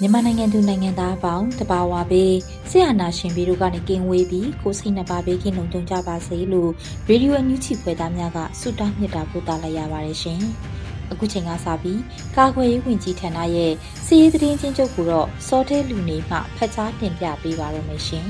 မြန်မာနိုင်ငံသူနိုင်ငံသားအပေါင်းတဘာဝပေးဆရာနာရှင်ပြီးတို့ကနေကင်းဝေးပြီးကိုစိတ်နှပါပေးကင်းလုံးကြုံကြပါစေလို့ရေဒီယိုအန်ယူချီဖွယ်သားများကဆုတောင်းမြတ်တာပို့သလိုက်ရပါတယ်ရှင်။အခုချိန်ကစပြီးကာကွယ်ရေးဝန်ကြီးဌာနရဲ့စီးရေးသတင်းချင်းချုပ်ကိုတော့စောတဲလူနေမှဖတ်ကြားတင်ပြပေးပါရမရှင်။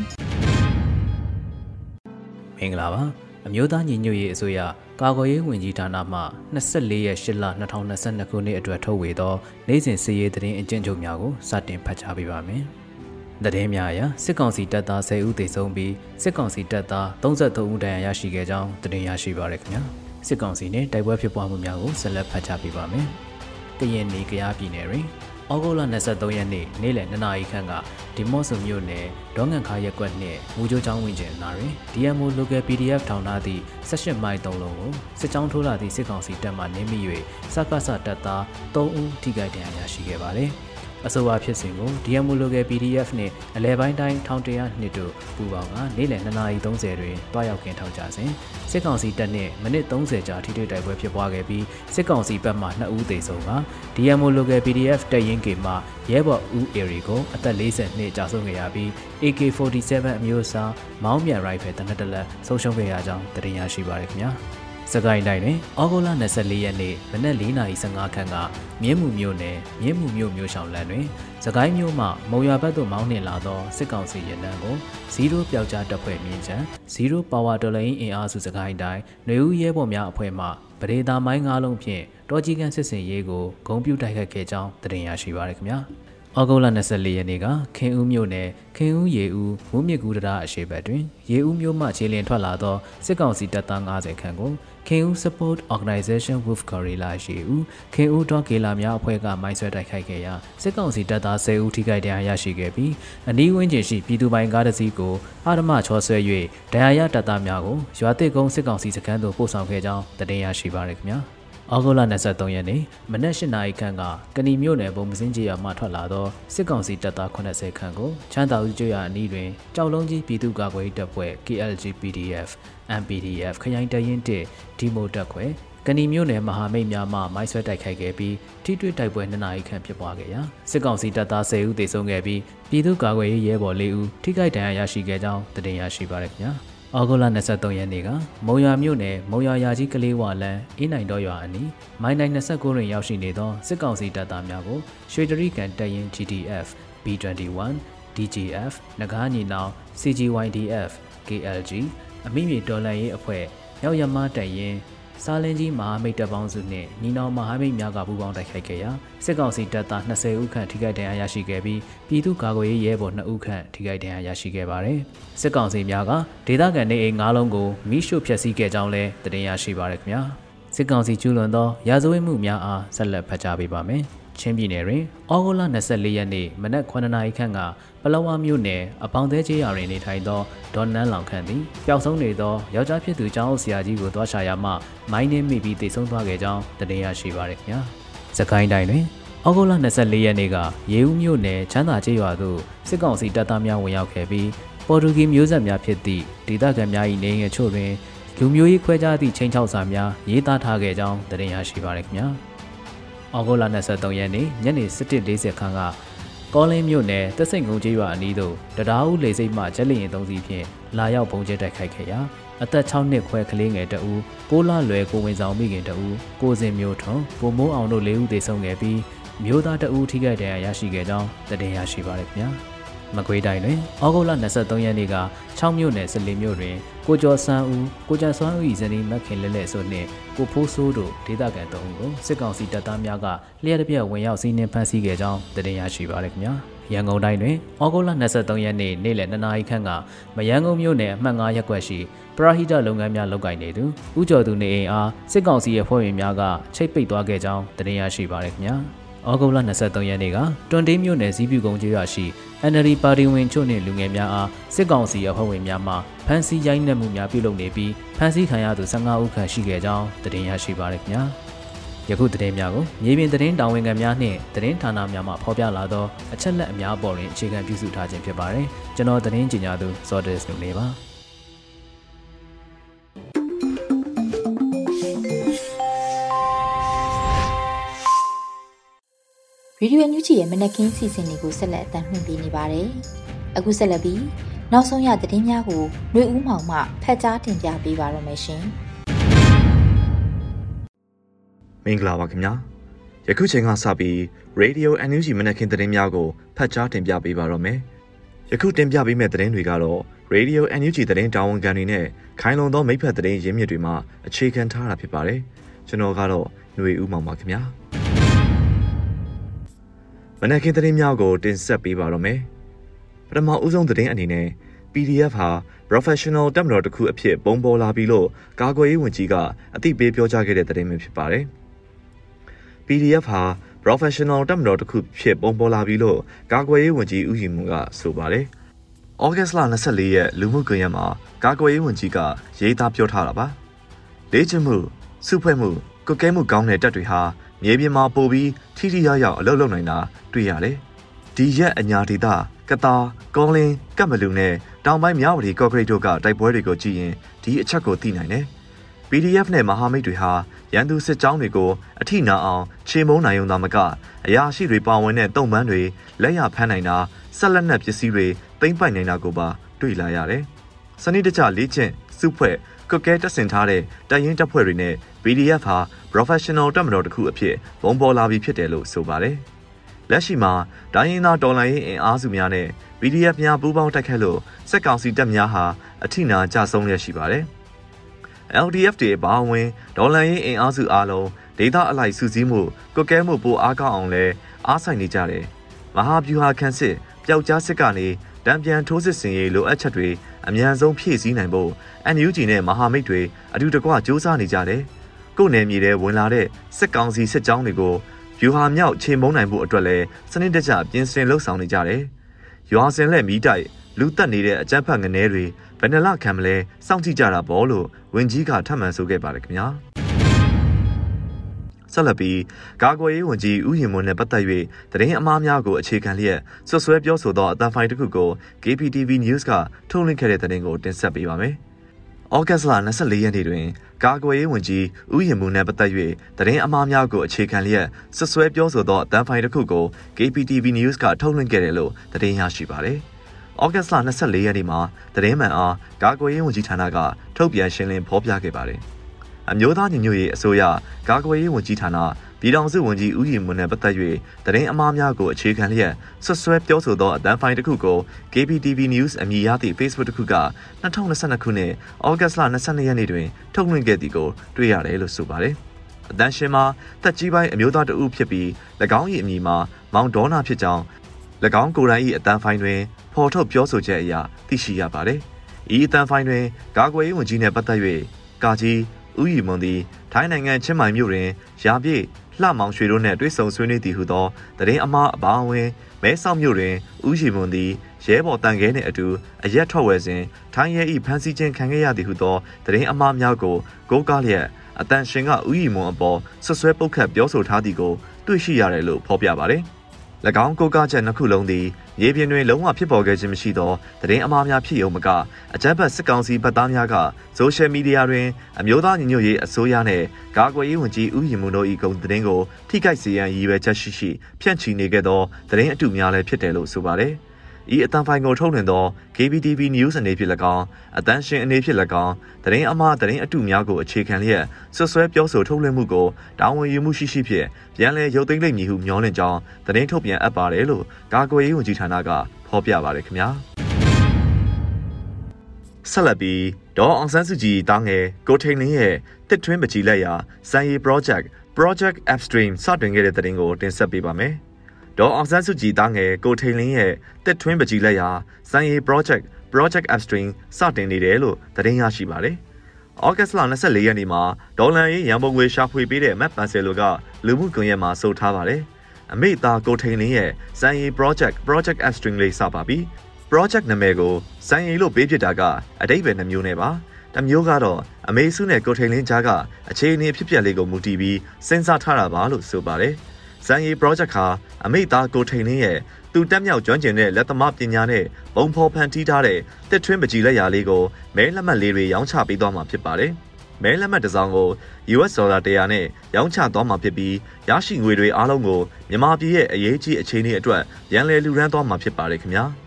မင်္ဂလာပါအမျိုးသားညီညွတ်ရေးအစိုးရ ကာကွယ်ရေးဝန်ကြီးဌာနမှ24ရက်8လ2022ခုနှစ်အတွက်ထုတ်ဝေသောနိုင်စဉ်စီးရေးသတင်းအကျဉ်းချုပ်များကိုစတင်ဖတ်ကြားပေးပါမယ်။သတင်းများအရစစ်ကောင်စီတပ်သား10ဦးသေဆုံးပြီးစစ်ကောင်စီတပ်သား33ဦးဒဏ်ရာရရှိခဲ့ကြောင်းသတင်းရရှိပါရခင်ဗျာ။စစ်ကောင်စီနဲ့တိုက်ပွဲဖြစ်ပွားမှုများကိုဆက်လက်ဖတ်ကြားပေးပါမယ်။ကရင်နေကရားပြည်နယ်တွင် ဩဂုတ်လ23ရက်နေ့နေ့လယ်2နာရီခန့်ကဒီမော့ဆိုမြို့နယ်ဒေါငန်ခါရက်ကွက်နှင့်မူကြိုးချောင်းဝင်းကျင်နာတွင် DMO Local PDF ထောင်ထားသည့်18မိုင်3လုံးကိုစစ်ကြောင်းထိုးလာသည့်စစ်ကောင်စီတပ်မှနင်းမိ၍စက္ကစတပ်သား3ဦးထိခိုက်ဒဏ်ရာရရှိခဲ့ပါသည်။ အဆိုပါဖြစ်စဉ်ကို DMO Local PDF နှင့်အလဲပိုင်းတိုင်း1100နှစ်တို့ပူးပေါင်းကနေ့လယ်2:30တွင်တွားရောက်ကင်ထောက်ကြစဉ်စစ်ကောင်စီတပ်နှင့်မိနစ်30ကြာထိတွေ့တိုက်ပွဲဖြစ်ပွားခဲ့ပြီးစစ်ကောင်စီဘက်မှ2ဦးသေဆုံးက DMO Local PDF တပ်ရင်းကေမှရဲဘော်ဦးအေရီကိုအသက်40နှစ်ကြာဆုံးခဲ့ရပြီး AK47 အမျိုးအစားမောင်းပြန်ရိုင်ဖယ်တနက်တလက်ဆုံးရှုံးခဲ့ရကြောင်းတင်ပြရရှိပါရခင်ဗျာ။ စကိုင်းတိုင်းတွင်ဩဂုတ်လ24ရက်နေ့မနက်4:55ခန်းကမြင်းမှုမြို့နယ်မြင်းမှုမြို့မြို့ဆောင်လမ်းတွင်စကိုင်းမြို့မှမုံရဘက်သို့မောင်းနှင်လာသောစစ်ကောင်စီရနံကို0ပျောက်ကြားတပ်ဖွဲ့မြင်းချံ0 Power တော်လိုင်းအင်အားစုစကိုင်းတိုင်းຫນွေဦးရဲဘော်များအဖွဲ့မှပဒေသာမိုင်း၅လုံးဖြင့်တော်ကြီးကန်စစ်စင်ရေးကိုဂုံပြူတိုက်ခတ်ခဲ့ကြောင်းတင်ရရှိပါရခင်ဗျာ။ဩဂုတ်လ24ရက်နေ့ကခင်ဦးမြို့နယ်ခင်ဦးရေဦးမူးမြစ်ကူတရာအရှိဘက်တွင်ရေဦးမြို့မှခြေလျင်ထွက်လာသောစစ်ကောင်စီတပ်သား90ခန့်ကို ခင်ဦး Support Organization Wolf Gorilla ရေဦးခင်ဦးတော့ကေလာများအဖွဲ့ကမိုင်းဆွဲတိုက်ခိုက်ခဲ့ရာစစ်ကောင်စီတပ်သား10ဦးထိခိုက်ဒဏ်ရာရရှိခဲ့ပြီးအနီးဝန်းကျင်ရှိပြည်သူပိုင်ကားတစ်စီးကိုအာရမချောဆွဲ၍ဒဏ်ရာရတပ်သားများကိုရွာတိတ်ကုန်းစစ်ကောင်စီစခန်းသို့ပို့ဆောင်ခဲ့ကြောင်းတင်ရရှိပါရခင်ဗျာ။ဩဂုတ်လ23ရက်နေ့မနက်၈နာရီခန့်ကကဏီမြို့နယ်ဘုံမစင်းကြီးရွာမှထွက်လာသောစစ်ကောင်စီတပ်သား80ခန့်ကိုချမ်းသာဦးကျွရအနီးတွင်ကြောက်လုံးကြီးပြည်သူ့ကာကွယ်ရေးတပ်ဖွဲ့ KLG PDF MPDF ခရိုင်တရင်1ဒီမိုတပ်ခွဲကဏီမြို့နယ်မဟာမိတ်များမှမိုင်းဆွဲတိုက်ခိုက်ခဲ့ပြီးထိတွေ့တိုက်ပွဲ2နာရီခန့်ဖြစ်ပွားခဲ့ရာစစ်ကောင်စီတပ်သား10ဦးသေဆုံးခဲ့ပြီးပြည်သူ့ကာကွယ်ရေးရဲဘော်4ဦးထိခိုက်ဒဏ်ရာရရှိခဲ့ကြောင်းတင်ပြရရှိပါရခင်ဗျာ။ဩဂုတ်လ23ရက်နေ့ကမုံရွာမြို့နယ်မုံရွာရာကြီးကလေးဝလန်းအင်းနိုင်တော်ရွာအနီးမိုင်းနိုင်29တွင်ရောက်ရှိနေသောစစ်ကောင်စီတပ်သားများကိုရွှေတရီကန်တပ်ရင်း GTF B21 DGF နဂါးညီနောင် CGYDF KLG အမိမြေတော်လန်ရေးအဖွဲ့ရောက်ရမတပ်ရင်းစားလင်းကြီးမဟာမိတ်တပ်ပေါင်းစုနှင့်ညီနောင်မဟာမိတ်များကပူးပေါင်းတိုက်ခိုက်ခဲ့ရာစစ်ကောင်စီတပ်သား20ဦးခန့်ထိခိုက်ဒဏ်ရာရရှိခဲ့ပြီးပြည်သူ့ကာကွယ်ရေးရဲဘော်2ဦးခန့်ထိခိုက်ဒဏ်ရာရရှိခဲ့ပါတယ်။စစ်ကောင်စီများကဒေသခံနေအိမ်9လုံးကိုမိရှို့ဖျက်ဆီးခဲ့ကြောင်းလည်းတင်ရရှိပါရခင်ဗျာ။စစ်ကောင်စီကျူးလွန်သောရာဇဝတ်မှုများအားဆက်လက်ဖတ်ကြားပေးပါမယ်။ ချင်းပြည်နယ်တွင်ဩဂုတ်လ24ရက်နေ့မနက်9:00နာရီခန့်ကပလောဝမြို့နယ်အပေါင်းသေးကျေးရွာတွင်နေထိုင်သောဒေါ်နန်းလောင်ခန့်သည်ပျောက်ဆုံးနေသောယောက်ျားဖြစ်သူကျောင်းအုပ်ဆရာကြီးကိုတွားချရာမှမိုင်းနှင်းမိပြီးတိတ်ဆုံးသွားခဲ့ကြောင်းတင်ရရှိပါရခင်ဗျာ။စကိုင်းတိုင်းတွင်ဩဂုတ်လ24ရက်နေ့ကရေဦးမြို့နယ်ချမ်းသာကျေးရွာသို့စစ်ကောင်စီတပ်သားများဝင်ရောက်ခဲ့ပြီးပေါ်တူဂီမျိုးဆက်များဖြစ်သည့်ဒေသခံများ၏နေငယ်ချို့တွင်လူမျိုးရေးခွဲခြားသည့်ချင်းချောက်စာများရေးသားထားခဲ့ကြောင်းတင်ရရှိပါရခင်ဗျာ။။ ဩဂုတ်လ23ရက်နေ့ညနေ7:40ခန်းကကောလင်းမြို့နယ်တက်စိန်ကုန်းကျေးရွာအနီးသို့တရားဦးလေစိတ်မှကျက်လျင်သုံးစီဖြင့်လာရောက်ပုံကျဲတိုက်ခိုက်ခဲ့ရာအသက်6နှစ်ခွဲကလေးငယ်တဦးကိုလလွယ်ကိုဝင်ဆောင်မိခင်တဦးကိုစင်မျိုးထွန်းကိုမိုးအောင်တို့၄ဦးသေဆုံးခဲ့ပြီးမျိုးသားတဦးထိခိုက်ဒဏ်ရာရရှိခဲ့ကြောင်းသတင်းရရှိပါရခင်ဗျာ မကွေးတိုင်းတွင်ဩဂုတ်လ23ရက်နေ့က6မြို့နယ်14မြို့တွင်ကိုကျော်စန်းဦးကိုကျန်စွမ်းဦး၏ဇနီးမခင်လဲလဲဆိုနှင့်ကိုဖိုးဆိုးတို့ဒေသခံတအုပ်ကိုစစ်ကောင်စီတပ်သားများကလျှက်တစ်ပြက်ဝင်ရောက်စီးနင်းဖမ်းဆီးခဲ့ကြောင်းသတင်းရရှိပါရခင်ဗျာရန်ကုန်တိုင်းတွင်ဩဂုတ်လ23ရက်နေ့နေ့လယ်2နာရီခန့်ကမယန်းကုန်းမြို့နယ်အမှတ်9ရပ်ကွက်ရှိပရဟိတလုပ်ငန်းများလုပ်ကိုင်နေသူဦးကျော်သူနေအိမ်အားစစ်ကောင်စီရဲ့ဖွဲ့ဝင်များကချိတ်ပိတ်သွားခဲ့ကြောင်းသတင်းရရှိပါရခင်ဗျာ ဩဂုတ်လ23ရက်နေ့ကတွန်တေးမြို့နယ်စည်းပြူကုန်းကျေးရွာရှိ NLD ပါတီဝင်ချို့နှင့်လူငယ်များအားစစ်ကောင်စီအဖွဲ့ဝင်များမှဖမ်းဆီးရိုက်နှက်မှုများပြုလုပ်နေပြီးဖမ်းဆီးခံရသူ15ဦးခန့်ရှိခဲ့ကြောင်းသတင်းရရှိပါရခင်ဗျာယခုသတင်းများကိုမြေပြင်သတင်းတာဝန်ခံများနှင့်သတင်းဌာနများမှဖော်ပြလာသောအချက်လက်အများပေါ်တွင်အခြေခံပြုစုထားခြင်းဖြစ်ပါတယ်ကျွန်တော်သတင်းကြေညာသူ Sordes လူနေပါ ရေဒီယိုညူချီရဲ့မနက်ခင်းစီစဉ်တွေကိုဆက်လက်အသံလွှင့်ပေးနေပါတယ်။အခုဆက်လက်ပြီးနောက်ဆုံးရသတင်းများကိုຫນွေဦးမောင်မှဖတ်ကြားတင်ပြပေးပါရမရှင်။မင်္ဂလာပါခင်ဗျာ။ယခုချိန်ကစပြီး Radio NUG မနက်ခင်းသတင်းများကိုဖတ်ကြားတင်ပြပေးပါရမယ်။ယခုတင်ပြပေးမယ့်သတင်းတွေကတော့ Radio NUG သတင်းတာဝန်ခံတွေနဲ့ခိုင်လုံသောမိဖက်သတင်းရင်းမြစ်တွေမှအခြေခံထားတာဖြစ်ပါတယ်။ကျွန်တော်ကတော့ຫນွေဦးမောင်ပါခင်ဗျာ။ မနက်ခင်းသတင်းများကိုတင်ဆက်ပေးပါတော့မယ်။ပထမဦးဆုံးသတင်းအနေနဲ့ PDF ဟာ professional တက်မတော်တစ်ခုအဖြစ်ပုံပေါ်လာပြီလို့ကာကွယ်ရေးဝန်ကြီးကအသိပေးပြောကြားခဲ့တဲ့သတင်းပဲဖြစ်ပါတယ်။ PDF ဟာ professional တက်မတော်တစ်ခုဖြစ်ပုံပေါ်လာပြီလို့ကာကွယ်ရေးဝန်ကြီးဦးရင်မွန်ကဆိုပါတယ်။ဩဂတ်စ်လ24ရက်လူမှုကွန်ရက်မှာကာကွယ်ရေးဝန်ကြီးကရေးသားပြောထားတာပါ။လေ့ကျင့်မှုစုဖွဲ့မှုကုကဲမှုကောင်းတဲ့တပ်တွေဟာ မြေပြင်မှာပို့ပြီးထိထိရောက်ရောက်အလုပ်လုပ်နိုင်တာတွေ့ရတယ်။ဒီရက်အညာဒေသကတာကောလင်းကပ်မလူနဲ့တောင်ပိုင်းမြဝတီကော့ဂရိတ်တို့ကတိုက်ပွဲတွေကိုကြည့်ရင်ဒီအချက်ကိုသိနိုင်တယ်။ PDF နဲ့မဟာမိတ်တွေဟာရန်သူစစ်ကြောင်းတွေကိုအထိနာအောင်ချေမုန်းနိုင်ုံသာမကအရာရှိတွေပါဝင်တဲ့တုံ့ပန်းတွေလက်ရဖမ်းနိုင်တာဆက်လက်နက်ပစ္စည်းတွေသိမ်းပိုက်နိုင်တာကိုပါတွေ့လာရတယ်။စနစ်တကျလေ့ကျင့်စုဖွဲ့ ကွက်ကဲတက်ဆင်ထားတဲ့တပ်ရင်းတပ်ဖွဲ့တွေနဲ့ PDF ဟာ professional တပ်မတော်တစ်ခုအဖြစ်ဘုံပေါ်လာပြီးဖြစ်တယ်လို့ဆိုပါတယ်။လက်ရှိမှာဒိုင်းရင်သားတော်လိုင်းရင်အင်အားစုများနဲ့ PDF များပူးပေါင်းတိုက်ခတ်လို့စက်ကောင်စီတပ်များဟာအထိနာကြဆုံးရရှိပါတယ်။ LDF တွေဘာဝင်ဒေါ်လာရင်အင်အားစုအားလုံးဒေသအလိုက်စုစည်းမှုကွက်ကဲမှုပိုအားကောင်းအောင်လဲအားဆိုင်နေကြတယ်။မဟာဗျူဟာခန့်စစ်ပျောက်ကြားစစ်ကနေတံပြန်ထိုးစစ်ဆင်ရေးလိုအပ်ချက်တွေ အမြန်ဆုံးဖြည့်ဆည်းနိုင်ဖို့ NUG နဲ့မဟာမိတ်တွေအတူတကွစ조사နေကြတယ်။ကိုယ်နယ်မြေထဲဝင်လာတဲ့စစ်ကောင်စီစစ်ကြောင်းတွေကိုယူဟာမြောက်ချိန်မုံနိုင်ဖို့အတွက်လည်းစနစ်တကျပြင်ဆင်လှုပ်ဆောင်နေကြတယ်။ရွာစင်လက်မီးတိုက်လူတက်နေတဲ့အကြမ်းဖက်ငနေတွေဘယ်နှလခံမလဲစောင့်ကြည့်ကြတာပေါ့လို့ဝင်ကြီးကထပ်မံဆိုခဲ့ပါတယ်ခင်ဗျာ။ ဆက်လက်ပြီးကာကွယ်ရေးဝန်ကြီးဦးရင်မွန်းနဲ့ပတ်သက်၍သတင်းအမှားများကိုအခြေခံလျက်ဆွဆွဲပြောဆိုသောအတန်ဖိုင်တစ်ခုကို KPTV News ကထုတ်လွှင့်ခဲ့တဲ့သတင်းကိုတင်ဆက်ပေးပါမယ်။ဩဂတ်စ်လ24ရက်နေ့တွင်ကာကွယ်ရေးဝန်ကြီးဦးရင်မူနှင့်ပတ်သက်၍သတင်းအမှားများကိုအခြေခံလျက်ဆွဆွဲပြောဆိုသောအတန်းဖိုင်တစ်ခုကို KPTV News ကထုတ်လွှင့်ခဲ့တယ်လို့သတင်းရရှိပါသည်။ဩဂတ်စ်လ24ရက်နေ့မှာသတင်းမှန်အားကာကွယ်ရေးဝန်ကြီးဌာနကထုတ်ပြန်ရှင်းလင်းဖော်ပြခဲ့ပါတယ်။ အမျိုးသားညီညွတ်ရေးအစိုးရကာကွယ်ရေးဝန်ကြီးဌာနပြည်ထောင်စုဝန်ကြီးဦးရီမွန်းနဲ့ပတ်သက်၍သတင်းအမှားများကိုအခြေခံလျက်ဆွဆွဲပြောဆိုသောအတန်းဖိုင်တစ်ခုကို KPTV News အမည်ရသည့် Facebook တစ်ခုက2022ခုနှစ်ဩဂတ်လ22ရက်နေ့တွင်ထုတ်လွှင့်ခဲ့သည်ကိုတွေ့ရတယ်လို့ဆိုပါတယ်။အတန်းရှင်မှာတက်ကြီးပိုင်းအမျိုးသားတဦးဖြစ်ပြီး၎င်း၏အမည်မှာမောင်ဒေါနာဖြစ်ကြောင်း၎င်းကိုယ်တိုင်၏အတန်းဖိုင်တွင်ဖော်ထုတ်ပြောဆိုချက်အရသိရှိရပါတယ်။ဤအတန်းဖိုင်တွင်ကာကွယ်ရေးဝန်ကြီးနှင့်ပတ်သက်၍ကာကြီး ဦးရီမွန်သည်ထိုင်းနိုင်ငံချင်းမိုင်မြို့တွင်ရာပြည့်လှမောင်ရွှေတို့နှင့်တွေ့ဆုံဆွေးနွေးသည်ဟုသောတရင်အမားအပါအဝင်မဲဆောက်မြို့တွင်ဦးရှိမွန်သည်ရဲဘော်တန်ခဲနှင့်အတူအရက်ထွက်ဝယ်စဉ်ထိုင်းရဲ၏ဖမ်းဆီးခြင်းခံခဲ့ရသည်ဟုသောတရင်အမားများကိုကိုးကားလျက်အတန်ရှင်ကဦးရီမွန်အပေါ်ဆွဆွဲပုတ်ခတ်ပြောဆိုထားသည်ကိုတွေ့ရှိရတယ်လို့ဖော်ပြပါတယ်။၎ င်းကိုကားချက်နှစ်ခုလုံးသည်ရေပြင်တွင်လုံးဝဖြစ်ပေါ်ခဲ့ခြင်းမရှိသောသတင်းအမှားများဖြစ်ုံမကအကြမ်းဖက်စစ်ကောင်စီဗတ်သားများကဆိုရှယ်မီဒီယာတွင်အမျိုးသားညီညွတ်ရေးအစိုးရနှင့်ကာကွယ်ရေးဝန်ကြီးဦးရင်မွန်တို့၏ဂုဏ်သတင်းကိုထိခိုက်စေရန်ရည်ရွယ်ချက်ရှိရှိဖြန့်ချီနေခဲ့သောသတင်းအတုများလည်းဖြစ်တယ်လို့ဆိုပါတယ်။ ဤအတန်ဖိုင်ကိုထုတ်လွှင့်သော KBTV News အနေဖြင့်၎င်းအတန်းရှင်အနေဖြင့်၎င်းသတင်းအမှားသတင်းအတုများကိုအခြေခံလျက်ဆွဆွဲပြောဆိုထုတ်လွှင့်မှုကိုတာဝန်ယူမှုရှိရှိဖြင့်ပြန်လည်ရုပ်သိမ်းလိမ့်မည်ဟုမျှော်လင့်ကြောင်းသတင်းထုတ်ပြန်အပ်ပါတယ်လို့ကာကွယ်ရေးဝန်ကြီးဌာနကဖော်ပြပါတယ်ခင်ဗျာဆက်လက်ပြီးဒေါ်အောင်ဆန်းစုကြည်တားငယ်ကိုထိန်လင်းရဲ့တစ်ထွင်းပကြီးလက်ရာစံရီ project project upstream စတင်ခဲ့တဲ့တဲ့တင်ကိုတင်ဆက်ပေးပါမယ်။ ဒေါ်အောင်ဆန်းစုကြည်တားငယ်ကိုထိန်လင်းရဲ့တစ်ထွင်းပကြီးလက်ရာစံရီ project project upstream စတင်နေတယ်လို့သတင်းရရှိပါတယ်။ဩဂတ်စ်လ24ရက်နေ့မှာဒေါ်လန်ရေးရန်ပုံငွေရှာဖွေပေးတဲ့မက်ပန်ဆယ်လိုကလူမှုကွန်ရက်မှာဆိုထားပါတယ်။အမေသားကိုထိန်လင်းရဲ့စံရီ project project upstream လေးစပါပြီ။ project နာမည်ကိုစံရီလို့ပေးဖြစ်တာကအတိတ်ပဲနှမျိုးနဲ့ပါ။တမျိုးကတော့အမေစုနဲ့ကိုထိန်လင်းကြားကအခြေအနေဖြစ်ပျက်လေးကိုမူတည်ပြီးစဉ်းစားထားတာပါလို့ဆိုပါတယ်။ဇန်ရီ project ဟာ အမေသားကိုထိန်လင်းရဲ့သူတက်မြောက်ကျွမ်းကျင်တဲ့လက်သမားပညာနဲ့ဘုံဖော်ဖန်တီးထားတဲ့တစ်ထွင်းပကြီးလက်ရာလေးကိုမဲလက်မှတ်လေးတွေရောင်းချပေးသွားမှာဖြစ်ပါတယ်။မဲလက်မှတ်တစ်စောင်ကို US ဒေါ်လာ100နဲ့ရောင်းချသွားမှာဖြစ်ပြီးရရှိငွေတွေအားလုံးကိုမြန်မာပြည်ရဲ့အရေးကြီးအခြေအနေအတွက်ပြန်လည်လူရန်သွားမှာဖြစ်ပါတယ်ခင်ဗျာ။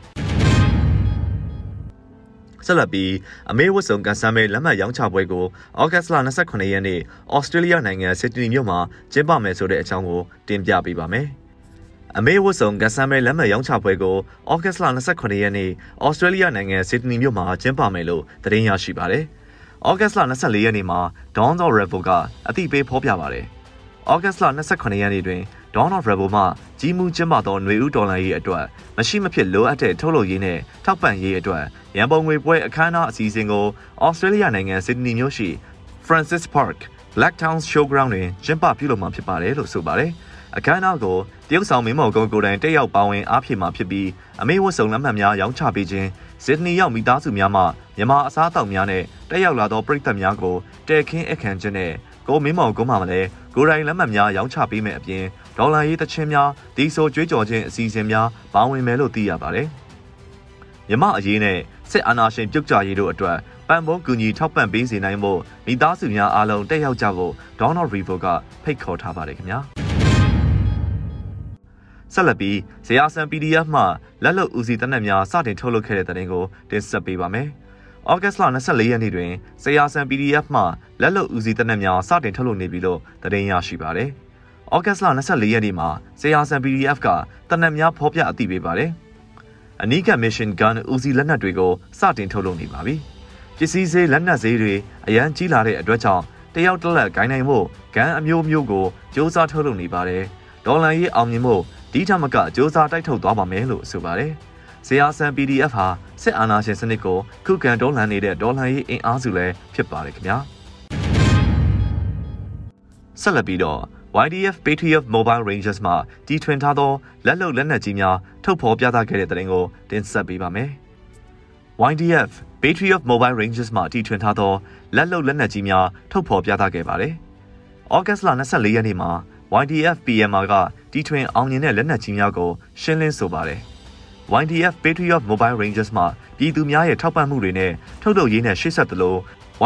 ဆက်လက်ပြီးအမေဝတ်စုံကန်ဆမ်းမဲလက်မှတ်ရောင်းချပွဲကိုဩဂတ်စ်လ28ရက်နေ့ဩစတြေးလျနိုင်ငံဆစ်ဒနီမြို့မှာကျင်းပမယ်ဆိုတဲ့အကြောင်းကိုတင်ပြပေးပါမယ်။ အမေဝတ်စုံကန်ဆမ်းမဲလက်မှတ်ရောင်းချပွဲကိုဩဂတ်စ်လ28ရက်နေ့ဩစတြေးလျနိုင်ငံဆစ်ဒနီမြို့မှာကျင်းပမယ်လို့သတင်းရရှိပါတယ်။ဩဂတ်စ်လ24ရက်နေ့မှာ Dawn of Rebel ကအသိပေးဖော်ပြပါတယ်။ဩဂတ်စ်လ28ရက်နေ့တွင် Dawn of Rebel မှကြီးမှုကျင်းပသောຫນွေဦးတော်လှန်ရေးအတွက်မရှိမဖြစ်လိုအပ်တဲ့ထုတ်လုပ်ရေးနဲ့ထောက်ပံ့ရေးအတွက်ရန်ပုံငွေပွဲအခမ်းအနားအစီအစဉ်ကိုဩစတြေးလျနိုင်ငံဆစ်ဒနီမြို့ရှိ Francis Park Blacktown Showground တွင်ကျင်းပပြုလုပ်မှာဖြစ်ပါတယ်လို့ဆိုပါတယ်။အခမ်းအနားကို တရုတ်ဆောင်မင်းမော်ကုန်းကိုတိုင်တက်ရောက်ပါဝင်အားဖြည့်မှာဖြစ်ပြီးအမေဝတ်စုံလက်မှတ်များရောင်းချပေးခြင်းဆစ်ဒနီရောက်မိသားစုများမှမြန်မာအစားအသောက်များနဲ့တက်ရောက်လာသောပရိသတ်များကိုတဲခင်းအခမ်းခြင်းနဲ့ကိုမင်းမော်ကုန်းမှာလည်းကိုတိုင်လက်မှတ်များရောင်းချပေးမယ်အပြင်ဒေါ်လာရေးတချင်းများဒီဆိုကြွေးကြော်ခြင်းအစီအစဉ်များပါဝင်မယ်လို့သိရပါတယ်။မြမအရေးနဲ့စစ်အာဏာရှင်ပြုတ်ကြရေးတို့အတွက်ပံ့ပိုးကူညီထောက်ပံ့ပေးစေနိုင်ဖို့မိသားစုများအားလုံးတက်ရောက်ကြဖို့ Donald Revo ကဖိတ်ခေါ်ထားပါတယ်ခင်ဗျာ ဆက်လက်ပြီးဇေယျဆန် PDF မှလက်လုံဦးစီးတနက်များစတင်ထုတ်လုပ်ခဲ့တဲ့တဲ့တင်ကိုတင်ဆက်ပေးပါမယ်။ဩဂတ်စ်လ24ရက်နေ့တွင်ဇေယျဆန် PDF မှလက်လုံဦးစီးတနက်များစတင်ထုတ်လုပ်နေပြီလို့သတင်းရရှိပါတယ်။ဩဂတ်လ24ရက်နေ့မှာစေယာဆန် PDF ကတနက်များဖော်ပြအသိပေးပါတယ်။အနီးက mission gun ဦးစီးလက်နက်တွေကိုစတင်ထုတ်လုပ်နေပါပြီ။ပစ္စည်းဈေးလက်နက်ဈေးတွေအရန်ကြီးလာတဲ့အတွက်ကြောင့်တယောက်တစ်လက်ဂိုင်းနိုင်မှုဂန်အမျိုးမျိုးကိုစ조사ထုတ်လုပ်နေပါတယ်။ ဒေါ်လာရေးအောင်မြင်မှုဒီထမကစ조사တိုက်ထုတ်သွားပါမယ်လို့ဆိုပါတယ်။စေယာဆန် PDF ဟာစစ်အာဏာရှင်စနစ်ကိုခုခံဒေါ်လာနေတဲ့ဒေါ်လာရေးအင်အားစုလည်းဖြစ်ပါတယ်ခင်ဗျာ။ဆက်လက်ပြီးတော့ YDF Patriot Mobile Rangers မှတီထွင်ထားသောလက်လုံလက်နက်ကြီးများထုတ်ဖော်ပြသခဲ့တဲ့တဲ့တင်ကိုတင်ဆက်ပေးပါမယ်။ YDF Patriot Mobile Rangers မှတီထွင်ထားသောလက်လုံလက်နက်ကြီးများထုတ်ဖော်ပြသခဲ့ပါတယ်။ဩဂတ်လ24ရက်နေ့မှာ YDF PMR ကတီထွင်အောင်မြင်တဲ့လက်နက်ကြီးများကိုရှင်းလင်းဆိုပါတယ်။ YDF Patriot Mobile Rangers မှပြည်သူများရဲ့ထောက်ပံ့မှုတွေနဲ့ထုတ်လုပ်ရေးနဲ့ရှေ့ဆက်သလို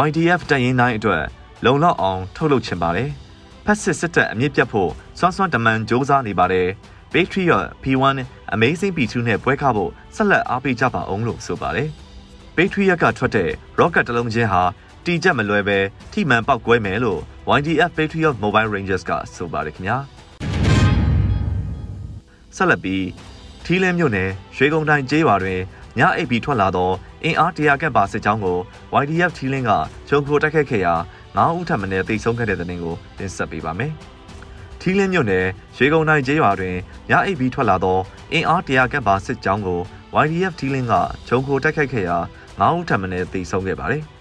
YDF တပ်ရင်းတိုင်းအတွက်လုံလောက်အောင်ထုတ်လုပ်ချင်ပါတယ်။ဖက်စစ်စစ်တပ်အမြင့်ပြတ်ဖို့စွမ်းစွမ်းတမန်စ조사နေပါတယ်။ Patriot P1 Amazing P2 နဲ့ပွဲခဖို့ဆက်လက်အားပေးကြပါအောင်လို့ဆိုပါတယ်။ Patriot ကထွက်တဲ့ rocket တလုံးချင်းဟာ တီချက်မလွယ်ပဲထိမှန်ပောက်ကွဲမယ်လို့ YDF Patriot Mobile Rangers ကဆိုပါတယ်ခင်ဗျာ။ဆက်လက်ပြီးထီးလင်းမြို့နယ်ရွှေကုန်းတိုင်းကျေးရွာတွင်ညအိပ်ပြီးထွက်လာသောအင်အားတရာကပ်ပါစစ်ကြောင်းကို YDF ထီးလင်းကချုံခိုတိုက်ခတ်ခဲ့ရာ9ဦးထပ်မံတိတ်ဆုံးခဲ့တဲ့တဲ့တင်ကိုတင်ဆက်ပေးပါမယ်။ထီးလင်းမြို့နယ်ရေကုန်တိုင်းကျေးရွာတွင်ရအိပ်ပြီးထွက်လာသောအင်အားတရာကပ်ပါစစ်ကြောင်းကို YDF ထီးလင်းကဂျုံခိုတိုက်ခိုက်ခဲ့ရာ9ဦးထပ်မံတိတ်ဆုံးခဲ့ပါတယ်။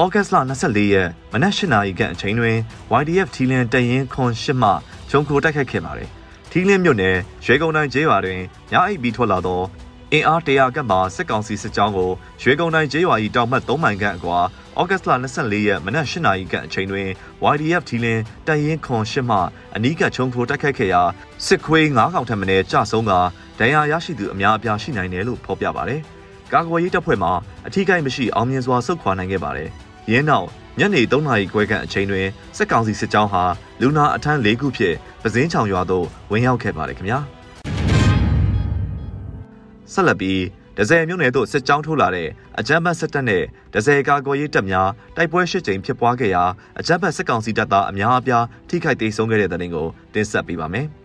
ဩဂတ်စ်လ24ရက်မနက်၈နာရီခန့်အချိန်တွင် YDF ထီးလင်းတရင်ခွန်၈မှဂျုံခိုတိုက်ခိုက်ခဲ့ပါတယ်။ထီးလင်းမြို့နယ်ရေကုန်တိုင်းကျေးရွာတွင်ရအိပ်ပြီးထွက်လာသောအင်အားတရာကပ်မှာစစ်ကောင်စီစစ်ကြောင်းကိုရွေကုံတိုင်းကျေးရွာ၏တောင်မှတ်3မိုင်ခန့်အကွာဩဂတ်လ24ရက်မနက်8နာရီခန့်အချိန်တွင် YDF ထီလင်းတရင်ခွန်ရှစ်မှအနီးကချုံထိုးတိုက်ခိုက်ခဲ့ရာစစ်ခွေး9កောင်ထက်မနည်းကြာဆုံးကဒဏ်ရာရရှိသူအများအပြားရှိနိုင်တယ်လို့ဖော်ပြပါတယ်။ကာကွယ်ရေးတပ်ဖွဲ့မှအထူးကိန်းမရှိအောင်မြင်စွာဆုတ်ခွာနိုင်ခဲ့ပါတယ်။ ရင်းနောက်ညနေ3နာရီခွဲခန့်အချိန်တွင်စစ်ကောင်စီစစ်ကြောင်းဟာလူနာအထမ်း၄ခုဖြင့်ပဇင်းချောင်ရွာသို့ဝင်ရောက်ခဲ့ပါတယ်ခင်ဗျာ။ဆက်လက်ပြီးဒဇယ်မြို့နယ်သို့စစ်ကြောင်းထိုးလာတဲ့အကြမ်းဖက်စစ်တပ်နဲ့ဒဇယ်ကာကွယ်ရေးတပ်များတိုက်ပွဲရှစ်ကြိမ်ဖြစ်ပွားခဲ့ရာအကြမ်းဖက်စစ်ကောင်စီတပ်သားအများအပြားထိခိုက်ဒေဆုံးခဲ့တဲ့တဲ့တင်ကိုတင်ဆက်ပေးပါမယ်။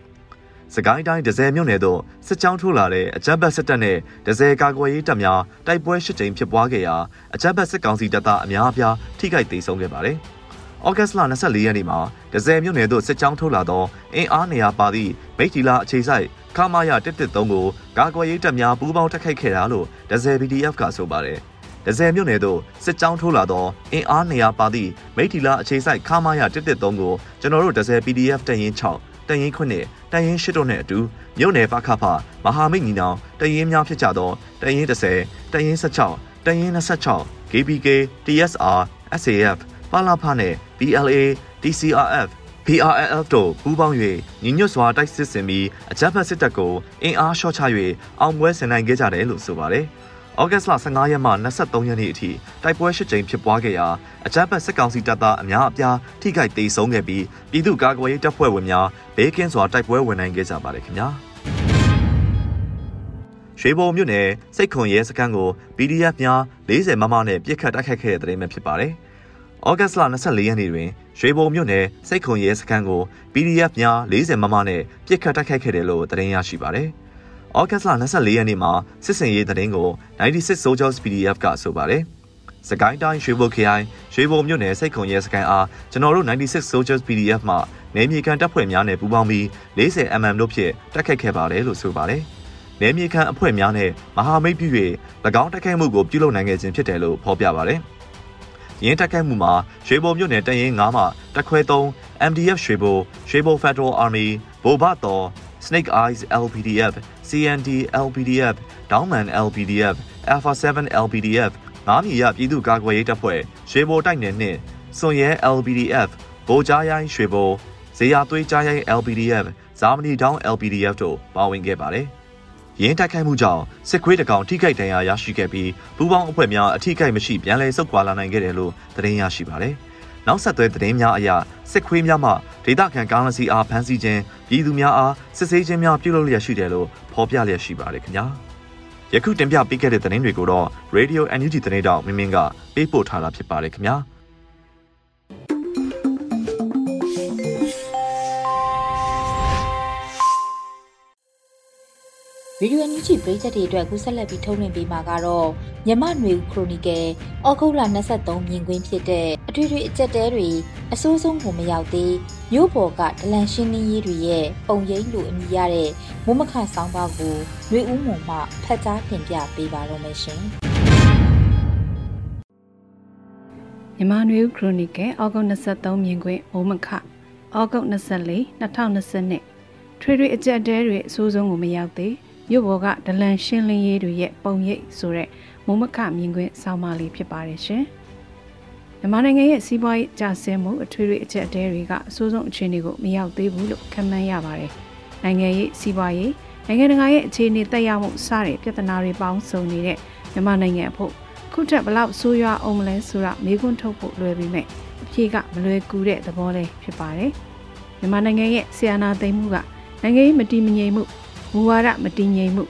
စကိုင်းတိုင်းဒဇယ်မြို့နယ်သို့စစ်ကြောင်းထိုးလာတဲ့အကြမ်းဖက်စစ်တပ်နဲ့ဒဇယ်ကာကွယ်ရေးတပ်များတိုက်ပွဲရှစ်ကြိမ်ဖြစ်ပွားခဲ့ရာအကြမ်းဖက်စစ်ကောင်စီတပ်သားအများအပြားထိခိုက်ဒေဆုံးခဲ့ပါတယ်။ဩဂတ်စ်လ24ရက်နေ့မှာဒဇယ်မြို့နယ်သို့စစ်ကြောင်းထိုးလာသောအင်အားနေရာပါသည့်မိထီလာအခြေစိုက်ခမာယ113ကိုကာကွယ်ရေးတပ်များပူးပေါင်းတိုက်ခိုက်ခဲ့တာလို့ဒဇယ် PDF ကဆိုပါတယ်။ဒဇယ်မြို့နယ်သို့စစ်ကြောင်းထိုးလာသောအင်အားနေရာပါသည့်မိထီလာအခြေစိုက်ခမာယ113ကိုကျွန်တော်တို့ဒဇယ် PDF တရင်6 တရင်9တရင်8တို့နဲ့အတူမြို့နယ်ပခဖမဟာမိတ်ညီနောင်တရင်များဖြစ်ကြသောတရင်30တရင်16တရင်26 KPK TSR SAF ပါလာဖနဲ့ BLA DCRF PRLF တို့ပူးပေါင်း၍ညီညွတ်စွာတိုက်စစ်ဆင်ပြီးအကြမ်းဖက်စစ်တပ်ကိုအင်အားလျှော့ချ၍အောင်ပွဲဆင်နိုင်ခဲ့ကြတယ်လို့ဆိုပါတယ်။ ဩဂတ်စ်လ15ရက်မှ23ရက်နေ့အထိတိုက်ပွဲ၈ကြိမ်ဖြစ်ပွားခဲ့ရာအကြမ်းဖက်စစ်ကောင်စီတပ်သားအများအပြားထိခိုက်ဒေဆုံးခဲ့ပြီးပြည်သူ့ကာကွယ်ရေးတပ်ဖွဲ့ဝင်များဘေးကင်းစွာတိုက်ပွဲဝင်နိုင်ခဲ့ကြပါတယ်ခင်ဗျာ။ရွှေဘုံမြို့နယ်စိတ်ခွန်ရဲစခန်းကို PDF များ40မမနဲ့ပြစ်ခတ်တိုက်ခိုက်ခဲ့တဲ့တဲ့ရင်ပဲဖြစ်ပါတယ်။ဩဂတ်စ်လ24ရက်နေ့တွင်ရွှေဘုံမြို့နယ်စိတ်ခုံရဲစခန်းကို PDF များ40မမနဲ့ပြစ်ခတ်တိုက်ခိုက်ခဲ့တယ်လို့သတင်းရရှိပါတယ်။ ဩဂတ်စ်လ24ရက်နေ့မှာစစ်စင်ရေးသတင်းကို96 Soldiers PDF ကဆိုပါတယ်။စကိုင်းတိုင်းရွှေဘုံခရိုင်ရွှေဘုံမြို့နယ်စိတ်ခုံရဲစခန်းအားကျွန်တော်တို့96 Soldiers PDF မှနေမြေခံတပ်ဖွဲ့များနဲ့ပူးပေါင်းပြီး 40 mm တို့ဖြင့်တိုက်ခိုက်ခဲ့ပါတယ်လို့ဆိုပါတယ်။နေမြေခံအဖွဲ့များနဲ့မဟာမိတ်ပြု၍၎င်းတိုက်ခိုက်မှုကိုပြုလုပ်နိုင်ခဲ့ခြင်းဖြစ်တယ်လို့ဖော်ပြပါတယ်။ရင်းတက်ခိုက်မှုမှာရွှေဘုံမြို့နယ်တရင်9မှတက်ခွဲ3 MDF ရွှေဘုံရွှေဘုံ Federal Army ဘိုဘတော် Snake Eyes LPDF CND LPDF Downman LPDF Alpha 7 LPDF ငါးမြေရပြည်သူ့ကာကွယ်ရေးတပ်ဖွဲ့ရွှေဘိုတိုက်နယ်နှင့်စွန်ရဲ LPDF ဗိုလ်ကြားရိုင်းရွှေဘိုဇေယျသွေးကြားရိုင်း LPDF ဇာမနီတောင်း LPDF တို့ပါဝင်ခဲ့ပါတယ်။ရင်းတိုက်ခိုက်မှုကြောင့်စစ်ခွေးတကောင်ထိခိုက်ဒဏ်ရာရရှိခဲ့ပြီးပူးပေါင်းအဖွဲ့များအထိခိုက်မရှိပြန်လည်ဆုတ်ခွာလာနိုင်ခဲ့တယ်လို့သတင်းရရှိပါတယ်။ နောက်ဆက်တွဲသတင်းများအရစစ်ခွေးများမှဒေသခံကားလစီအားဖမ်းဆီးခြင်းပြည်သူများအားစစ်ဆေးခြင်းများပြုလုပ်လျက်ရှိတယ်လို့ဖော်ပြလျက်ရှိပါတယ်ခင်ဗျာ။ယခုတင်ပြပေးခဲ့တဲ့သတင်းတွေကိုတော့ Radio NUG သတင်းတောက်မင်းမင်းကပေးပို့ထားတာဖြစ်ပါတယ်ခင်ဗျာ။ ဗီဒီယိုညချီပရိသတ်တွေအတွက်အခုဆက်လက်ပြီးထုတ်လွှင့်ပေးမှာကတော့မြမနွေဦးခရိုနီကယ်ဩဂုတ်လ23မြင်ကွင်းဖြစ်တဲ့အထွေထွေအကြက်တဲတွေအစိုးဆုံးကိုမရောက်သေးမြို့ပေါ်ကဒလန်ရှင်းလင်းရေးတွေရဲ့ပုံရိပ်လိုအမည်ရတဲ့မုံမခဆောင်းပါးကိုနွေဦးမုံမှဖတ်ကြားတင်ပြပေးပါတော့မယ်ရှင်မြန်မာနွေဦးခရိုနီကယ်ဩဂုတ်23မြင်ကွင်းမုံမခဩဂုတ်24 2022ထွေထွေအကြက်တဲတွေအစိုးဆုံးကိုမရောက်သေး မြို့ပေါ်ကဒလန်ရှင်းလင်းရေးတွေရဲ့ပုံရိပ်ဆိုတဲ့မုံမခမြင်ကွင်းဆောင်းပါးလေးဖြစ်ပါတယ်ရှင်။မြန်မာနိုင်ငံရဲ့စီးပွားရေးကျဆင်းမှုအထွေထွေအချက်အတဲတွေကအဆိုးဆုံးအခြေအနေကိုမရောက်သေးဘူးလို့ခန့်မှန်းရပါတယ်။နိုင်ငံရေးစီးပွားရေးနိုင်ငံတကာရဲ့အခြေအနေတက်ရောက်မှုစတဲ့ပြဿနာတွေပေါင်းစုံနေတဲ့မြန်မာနိုင်ငံအဖို့ခုထက်ဘလောက်ဆိုးရွားအောင်မလဲဆိုတာမေးခွန်းထုတ်ဖို့လွယ်ပြီးမဲ့အဖြေကမလွယ်ကူတဲ့သဘောလေးဖြစ်ပါတယ်။မြန်မာနိုင်ငံရဲ့ဆီယနာသိမ်းမှုကနိုင်ငံရေးမတည်မငြိမ်မှု မူဝါဒမတည်ငြိမ်မှု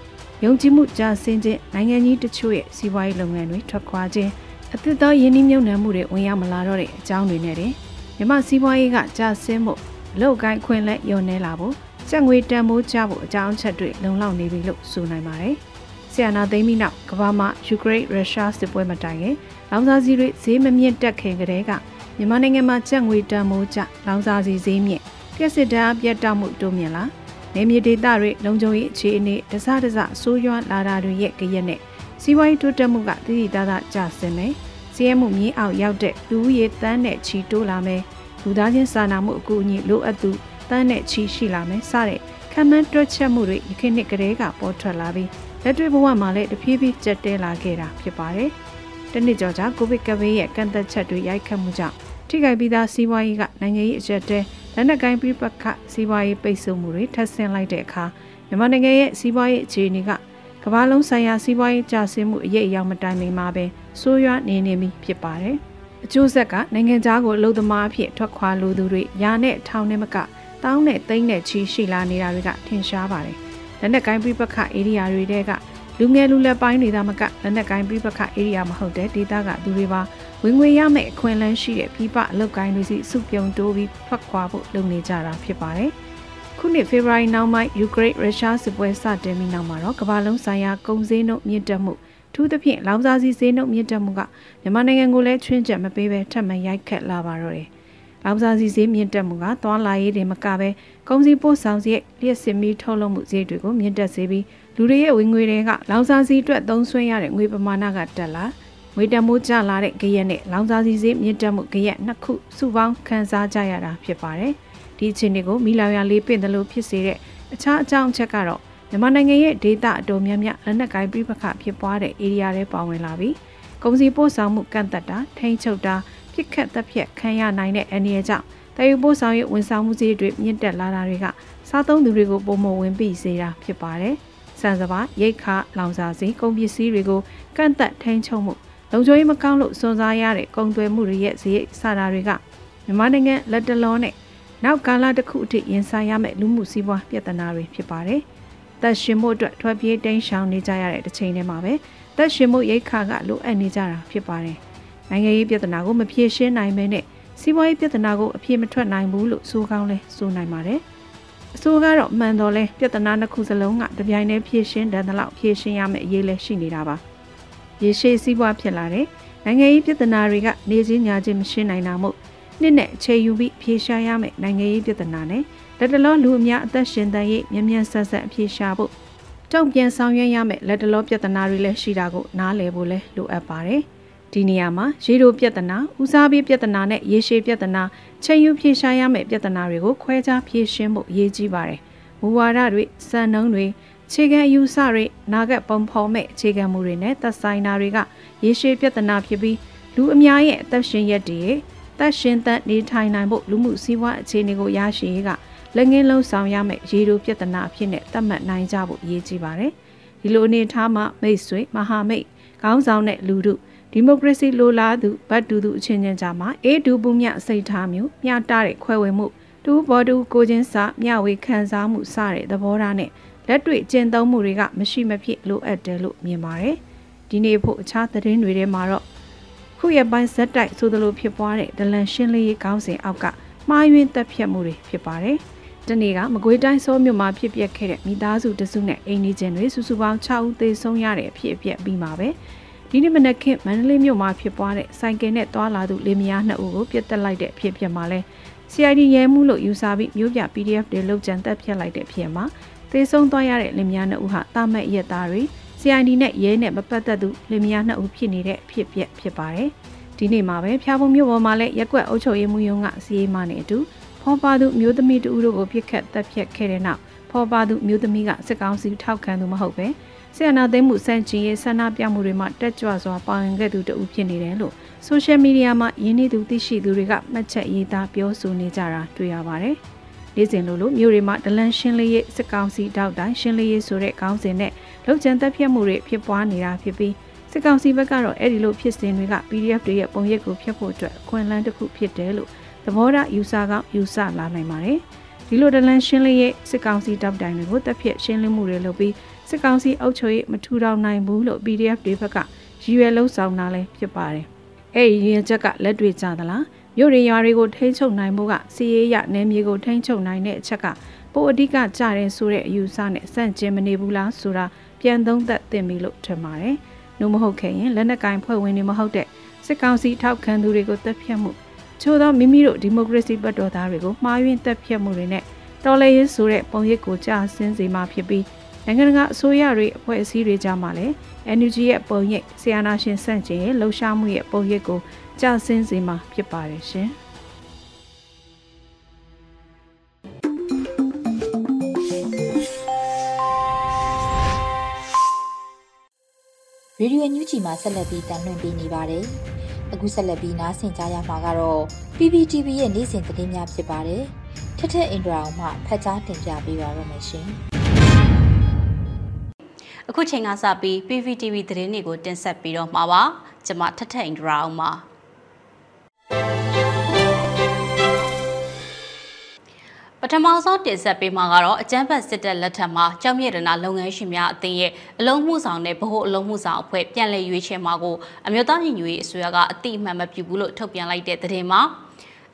ယုံကြည်မှုကျဆင်းခြင်းနိုင်ငံကြီးတချို့ရဲ့စီးပွားရေးလုပ်ငန်းတွေထွက်ခွာခြင်းအသစ်သောယင်းနှိမ့်နှံမှုတွေဝင်ရောက်မလာတော့တဲ့အကြောင်းတွေနဲ့တင်မြမစီးပွားရေးကကျဆင်းမှုလောက်ကိုင်းခွင်လက်ယုံနေလာဖို့စက်ငွေတန်ဖိုးကျဖို့အကြောင်းအချက်တွေလုံလောက်နေပြီလို့ဆိုနိုင်ပါတယ်။ဆီယနာသိမ်းပြီးနောက်ကမ္ဘာမှာယူကရိန်းရုရှားစစ်ပွဲမတိုင်ခင်လောင်စာဆီတွေဈေးမမြင့်တက်ခင်ကတည်းကမြန်မာနိုင်ငံမှာစက်ငွေတန်ဖိုးကျလောင်စာဆီဈေးမြင့်ပြက်စစ်တမ်းပြတ်တောက်မှုတိုးမြင့်လာ နေမြေဒေသတွေလုံခြုံရေးအခြေအနေတစတစဆိုးရွားလာတာတွေရဲ့ကြရက်နဲ့စီးပွားရေးတိုးတက်မှုကတည်တည်သားသားကျဆင်းမယ်။စီးရဲမှုမြင်းအောင်ရောက်တဲ့လူဦးရေတန်းနဲ့ချီတိုးလာမယ်။လူသားချင်းစာနာမှုအကူအညီလိုအပ်သူတန်းနဲ့ချီရှိလာမယ်စတဲ့ခံမှန်းတွက်ချက်မှုတွေယခင်နှစ်ကတည်းကပေါ်ထွက်လာပြီးလက်တွေ့ဘဝမှာလည်းတဖြည်းဖြည်းကျက်တဲလာခဲ့တာဖြစ်ပါတယ်။တနစ်ကျော်ကြာကိုဗစ်ကပ်ဘေးရဲ့ကန့်သက်ချက်တွေရိုက်ခတ်မှုကြောင့်ထိခိုက်ပြီးသားစီးပွားရေးကနိုင်ငံရေးအကျက်တဲ လက်နက်ကိုင်းပြပခစီးပွားရေးပိတ်ဆို့မှုတွေထပ်ဆင့်လိုက်တဲ့အခါမြန်မာနိုင်ငံရဲ့စီးပွားရေးအခြေအနေကကမ္ဘာလုံးဆိုင်ရာစီးပွားရေးကျဆင်းမှုအရေးအယောင်မတိုင်မီမှာပဲဆိုးရွားနေနေပြီဖြစ်ပါတယ်။အကျိုးဆက်ကနိုင်ငံသားကိုအလုသမားအဖြစ်ထွက်ခွာလိုသူတွေရာနဲ့ထောင်နဲ့မကတောင်းနဲ့သိန်းနဲ့ချီရှိလာနေတာတွေကထင်ရှားပါတယ်။လက်နက်ကိုင်းပြပခဧရိယာတွေတဲကလူငယ်လူလက်ပိုင်းတွေသာမကလက်နက်ကိုင်းပြပခဧရိယာမဟုတ်တဲ့ဒေသကသူတွေပါ ဝင်ငွေရမယ့်အခွင့်အလမ်းရှိတဲ့ပြပအလုပ်ကိုင်းတွေစီစုပြုံတိုးပြီးထွက်ခွာဖို့လုပ်နေကြတာဖြစ်ပါတယ်။ခုနှစ်ဖေဖော်ဝါရီနောက်ပိုင်းယူကရိန်းရုရှားစစ်ပွဲစတင်ပြီးနောက်မှာတော့ကမ္ဘာလုံးဆိုင်ရာကုန်စည်နှုန်းမြင့်တက်မှုထူးသဖြင့်လောင်စာဆီဈေးနှုန်းမြင့်တက်မှုကမြန်မာနိုင်ငံကိုလည်းချွင်းချက်မပေးဘဲထပ်မံရိုက်ခတ်လာပါတော့တယ်။လောင်စာဆီဈေးမြင့်တက်မှုကသွားလာရေးတွေမကဘဲကုန်စည်ပို့ဆောင်စရိတ်လျှက်စစ်မီထုတ်လုပ်မှုစရိတ်တွေကိုမြင့်တက်စေပြီးလူတွေရဲ့ဝင်ငွေတွေကလောင်စာဆီအတွက်သုံးစွဲရတဲ့ငွေပမာဏကတက်လာ ငွေတမိုးကျလာတဲ့ကြရက်နဲ့လောင်စာဆီဈေးမြင့်တက်မှုကြရက်နှစ်ခုစုပေါင်းခံစားကြရတာဖြစ်ပါတယ်။ဒီအခြေအနေကိုမိလောင်ရလေးပင်တယ်လို့ဖြစ်စေတဲ့အခြားအကြောင်းအချက်ကတော့မြန်မာနိုင်ငံရဲ့ဒေသအတော်များများလက်နက်ကိုင်းပြပခဖြစ်ပွားတဲ့ area တွေပါဝင်လာပြီးကုန်စည်ပို့ဆောင်မှုကန့်သက်တာထိန်းချုပ်တာပြစ်ခတ်သက်ဖြတ်ခံရနိုင်တဲ့အနေအကြောင်းတည်ယူပို့ဆောင်ရေးဝန်ဆောင်မှုစည်းတွေမြင့်တက်လာတာတွေကစားသုံးသူတွေကိုပုံမဝင်ပြီးစေတာဖြစ်ပါတယ်။စံစပါရိတ်ခလောင်စာစီကုန်ပစ္စည်းတွေကိုကန့်သက်ထိန်းချုပ်မှု လုံခြုံရေးမကောင်းလို့စွန့်စားရတဲ့ကုန်သွယ်မှုတွေရဲ့ဈေးစတာတွေကမြန်မာနိုင်ငံလက်တလုံးနဲ့နောက်ကာလတစ်ခုအထိရင်ဆိုင်ရမယ့်လူမှုစီးပွားပြဿနာတွေဖြစ်ပါတယ်။သက်ရှင်မှုအတွက်ထွက်ပြေးတိမ်းရှောင်နေကြရတဲ့တစ်ချိန်တည်းမှာပဲသက်ရှင်မှုရိတ်ခါကလိုအပ်နေကြတာဖြစ်ပါတယ်။နိုင်ငံရေးပြဿနာကိုမဖြေရှင်းနိုင်မဲနဲ့စီးပွားရေးပြဿနာကိုအပြည့်မထွက်နိုင်ဘူးလို့ဆိုကောင်းလဲဆိုနိုင်ပါတယ်။အဆိုးကတော့မှန်တော်လဲပြဿနာတစ်ခုစလုံးကတပြိုင်တည်းဖြေရှင်းတဲ့လောက်ဖြေရှင်းရမယ့်အရေးလဲရှိနေတာပါ။ ရေရှည်စီးပွားဖြစ်လာတဲ့နိုင်ငံရေးပြဿနာတွေကနေစည်းညာချင်းမရှင်းနိုင်တာမို့နှစ်နဲ့အခြေယူပြီးဖြေရှားရမယ့်နိုင်ငံရေးပြဿနာနဲ့လက်တလောလူအများအသက်ရှင်တန်ရေးမြ мян ဆက်ဆက်အပြေရှာဖို့တုံ့ပြန်ဆောင်ရွက်ရမယ်လက်တလောပြဿနာတွေလည်းရှိတာကိုနားလည်ဖို့လည်းလိုအပ်ပါတယ်ဒီနေရာမှာရေတိုပြဿနာဦးစားပေးပြဿနာနဲ့ရေရှည်ပြဿနာချိန်ယူဖြေရှားရမယ့်ပြဿနာတွေကိုခွဲခြားဖြေရှင်းဖို့အရေးကြီးပါတယ်မူဝါဒတွေစံနှုန်းတွေ ခြေခံအယူဆတွေနာဂတ်ပုံဖော်မဲ့အခြေခံမှုတွေနဲ့သက်ဆိုင်တာတွေကရေရှည်ပြဿနာဖြစ်ပြီးလူအများရဲ့အသက်ရှင်ရက်တည်ရဲ့သက်ရှင်သက်နေထိုင်နိုင်ဖို့လူမှုစီးပွားအခြေအနေကိုရရှိရေးကလက်ငင်းလုံးဆောင်ရမယ့်ရေတိုပြဿနာအဖြစ်နဲ့သတ်မှတ်နိုင်ကြဖို့အရေးကြီးပါတယ်။ဒီလိုအနေထားမှာမိတ်ဆွေမဟာမိတ်ခေါင်းဆောင်တဲ့လူတို့ဒီမိုကရေစီလိုလားသူဗတ်တူသူအချင်းချင်းကြားမှာအေဒူပူမြစိတ်ထားမျိုးမျှတတဲ့ခွဲဝေမှုတူဘော်တူကိုချင်းစာမျှဝေခံစားမှုစတဲ့သဘောထားနဲ့ လက်တွေ့ကျင့်သုံးမှုတွေကမရှိမဖြစ်လိုအပ်တယ်လို့မြင်ပါတယ်။ဒီနေ့ဖို့အခြားသတင်းတွေထဲမှာတော့ခုရပိုင်းဇက်တိုက်ဆိုသလိုဖြစ်ပွားတဲ့ဒလန်ရှင်းလေးကောင်းစဉ်အောက်ကမှားယွင်းတက်ဖြတ်မှုတွေဖြစ်ပါတယ်။တနေ့ကမကွေးတိုင်းစောမြို့မှာဖြစ်ပျက်ခဲ့တဲ့မိသားစုတစုနဲ့အိမ်နီးချင်းတွေစုစုပေါင်း6ဦးသေဆုံးရတဲ့အဖြစ်အပျက်ပြီးမှာပဲဒီနေ့မနက်ခင်းမန္တလေးမြို့မှာဖြစ်ပွားတဲ့စိုင်ကယ်နဲ့တွာလာသူလင်မယားနှစ်ဦးကိုပြစ်တက်လိုက်တဲ့အဖြစ်အပျက်မှာလဲ CID ရဲမှုလို့ယူဆပြီးမြို့ပြ PDF တွေလောက်ကျန်တက်ဖြတ်လိုက်တဲ့အဖြစ်မှာ သေဆုံးသွားရတဲ့လင်မယားနှစ်ဦးဟာတာမတ်ရက်သားတွေ CID နဲ့ရဲနဲ့မပတ်သက်သူလင်မယားနှစ်ဦးဖြစ်နေတဲ့အဖြစ်အပျက်ဖြစ်ပါတယ်ဒီနေ့မှာပဲဖျားပုံမြို့ပေါ်မှာလည်းရက်ွက်အုပ်ချုပ်ရေးမှုရုံးကစီးရေးမနဲ့အတူဖော်ပါသူမျိုးသမီးတူတို့ကိုပြစ်ခတ်တပ်ဖြတ်ခဲ့တဲ့နောက်ဖော်ပါသူမျိုးသမီးကစစ်ကောင်စီထောက်ခံသူမဟုတ်ပဲဆီယနာသိမ်းမှုစန့်ကျင်ရေးဆန္ဒပြမှုတွေမှာတက်ကြွစွာပါဝင်ခဲ့သူတဦးဖြစ်နေတယ်လို့ဆိုရှယ်မီဒီယာမှာယင်းနေသူသိရှိသူတွေကမှတ်ချက်ရေးသားပြောဆိုနေကြတာတွေ့ရပါတယ်။ နေ့စဉ်လိုလိုမြို့တွေမှာဒလန်ရှင်းလေးရေးစစ်ကောင်စီတောက်တိုင်းရှင်းလေးရေးဆိုတဲ့ခေါင်းစဉ်နဲ့လုံခြံတက်ဖြတ်မှုတွေဖြစ်ပွားနေတာဖြစ်ပြီးစစ်ကောင်စီဘက်ကတော့အဲ့ဒီလိုဖြစ်စဉ်တွေက PDF တွေရဲ့ပုံရိပ်ကိုဖျက်ဖို့အတွက်အခွင့်အလမ်းတစ်ခုဖြစ်တယ်လို့သဘောထားယူဆကောင်းယူဆလာနိုင်ပါတယ်။ဒီလိုဒလန်ရှင်းလေးရဲ့စစ်ကောင်စီတောက်တိုင်တွေကိုတက်ဖြတ်ရှင်းလင်းမှုတွေလုပ်ပြီးစစ်ကောင်စီအုပ်ချုပ်ရေးမထူထောင်နိုင်ဘူးလို့ PDF တွေဘက်ကရည်ရွယ်လုံးဆောင်တာလည်းဖြစ်ပါတယ်။အဲ့ဒီရည်ရွယ်ချက်ကလက်တွေ့ကြသလား။ မြို့ရရွာတွေကိုထိန်းချုပ်နိုင်ဖို့ကစီးရေးရနယ်မြေကိုထိန်းချုပ်နိုင်တဲ့အချက်ကပိုအဓိကကြတယ်ဆိုတဲ့အယူဆနဲ့စန့်ကျင်မနေဘူးလားဆိုတာပြန်သုံးသပ်သင့်ပြီလို့ထင်ပါတယ်။နှုတ်မဟုတ်ခဲ့ရင်လက်နက်ကင်ဖွဲ့ဝင်တွေမဟုတ်တဲ့စစ်ကောင်စီထောက်ခံသူတွေကိုတပ်ဖြတ်မှုချို့သောမိမိတို့ဒီမိုကရေစီဘက်တော်သားတွေကိုမှားယွင်းတက်ဖြတ်မှုတွေနဲ့တော်လှန်ရေးဆိုတဲ့ပုံရိပ်ကိုကြာဆင်းစေမှာဖြစ်ပြီးနိုင်ငံတကာအစိုးရတွေအဖွဲ့အစည်းတွေကြားမှာလည်း NUG ရဲ့ပုံရိပ်ဆီယနာရှင်ဆန့်ကျင်ရဲ့လှုပ်ရှားမှုရဲ့ပုံရိပ်ကို ကြာဆင်းစေမှာဖြစ်ပါတယ်ရှင်။ရေဒီယိုညူချီမှာဆက်လက်ပြီးတန်လှည့်ပေးနေပါတယ်။အခုဆက်လက်ပြီးနားဆင်ကြရမှာကတော့ PPTV ရဲ့နေ့စဉ်သတင်းများဖြစ်ပါတယ်ထက်ထက်အင်ဒရာအောင်မှဖတ်ကြားတင်ပြပေးပါရမရှင်အခုချိန်ကစပြီး PPTV သတင်းတွေကိုတင်ဆက်ပြီးတော့မှာပါကျွန်မထက်ထက်အင်ဒရာအောင်ပါ ပပထမဆုံးတင်ဆက်ပေးမှာကတော့အကြမ်းဖက်စစ်တပ်လက်ထက်မှာကြောက်မြရနာလုပ်ငန်းရှင်များအသင်းရဲ့အလုံးမှုဆောင်တဲ့ဗဟိုအလုံးမှုဆောင်အဖွဲ့ပြန်လည်ရွေးချယ်မှာကိုအမျိုးသားညီညွတ်ရေးအစိုးရကအတိအမှန်မပြုဘူးလို့ထုတ်ပြန်လိုက်တဲ့သတင်းမှာ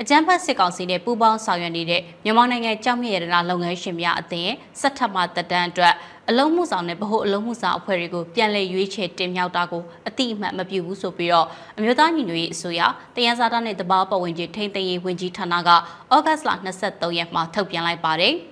အကြမ်းဖက်စစ်ကောင်စီနဲ့ပူးပေါင်းဆောင်ရွက်နေတဲ့မြန်မာနိုင်ငံကြောက်မြရနာလုပ်ငန်းရှင်များအသင်းရဲ့စက်ထမတက်တန်းအတွက်အလုံးမှုဆောင်တဲ့ဗဟိုအလုံးမှုဆောင်အဖွဲ့တွေကိုပြန်လည်ရွေးချယ်တင်မြှောက်တာကိုအတိအမှန်မပြုဘူးဆိုပြီးတော့အမျိုးသားညီညွတ်ရေးအစိုးရတယန်းစာတနဲ့တဘာပတ်ဝန်းကျင်ထိန်းသိမ်းရေးဝန်ကြီးဌာနကဩဂတ်စ်လ23ရက်မှာထုတ်ပြန်လိုက်ပါတယ်။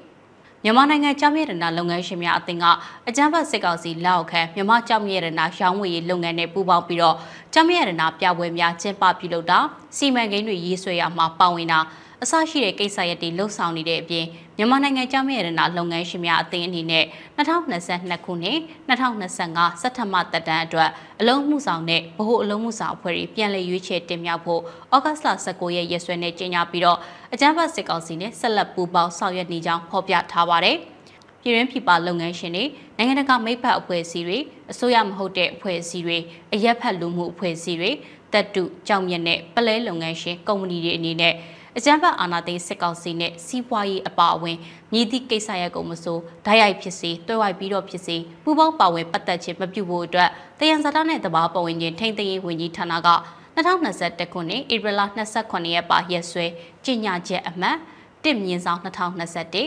မြန်မာနိုင်ငံကြောင်မြရတနာလုပ်ငန်းရှင်များအသင်းကအကြမ်းဖက်စစ်ကောင်စီလက်အောက်ခံမြန်မာကြောင်မြရတနာရောင်းဝယ်ရေးလုပ်ငန်းနဲ့ပူးပေါင်းပြီးတော့ကြောင်မြရတနာပြပွဲများကျင်းပပြုလုပ်တာစီမံကိန်းတွေရေးဆွဲရမှာပါဝင်တာ အစရှိတဲ့ကိစ္စရပ်တွေလှုပ်ဆောင်နေတဲ့အပြင်မြန်မာနိုင်ငံကြောင်းမြရတနာလုပ်ငန်းရှင်များအသင်းအနေနဲ့2022ခုနှစ်2025စက်ထမတက်တန်းအတွက်အလုံးမှုဆောင်တဲ့ဗဟိုအလုံးမှုဆောင်အဖွဲ့တွေပြန်လည်ရွေးချယ်တင်မြှောက်ဖို့ဩဂတ်စ်လ19ရက်ရက်စွဲနဲ့ကြေညာပြီးတော့အကြမ်းဖက်စစ်ကောင်စီနဲ့ဆက်လက်ပူးပေါင်းဆောင်ရွက်နေကြောင်းဖော်ပြထားပါတယ်။ပြည်တွင်းပြည်ပလုပ်ငန်းရှင်တွေနိုင်ငံတကာမိဖက်အဖွဲ့အစည်းတွေအစိုးရမဟုတ်တဲ့အဖွဲ့အစည်းတွေအရက်ဖက်လူမှုအဖွဲ့အစည်းတွေတပ်တုကြောင်မြက်နဲ့ပလဲလုပ်ငန်းရှင်ကုမ္ပဏီတွေအနေနဲ့ အကြမ်းဖက်အာဏာသိမ်းစစ်ကောင်စီနဲ့စီးပွားရေးအပါအဝင်မြည်သည့်ကိစ္စရပ်ကိုမဆိုဓာတ်ရိုက်ဖြစ်စေတွဲဝိုက်ပြီးတော့ဖြစ်စေပူးပေါင်းပါဝင်ပတ်သက်ခြင်းမပြုဖို့အတွက်တယံဇာတာနဲ့တဘာပဝင်ခြင်းထိမ့်သိမ်းရေးဝန်ကြီးဌာနက2021ခုနှစ်ဧပြီလ28ရက်ပါရက်စွဲကြီးညာချက်အမှတ်1မြင်းဆောင်2021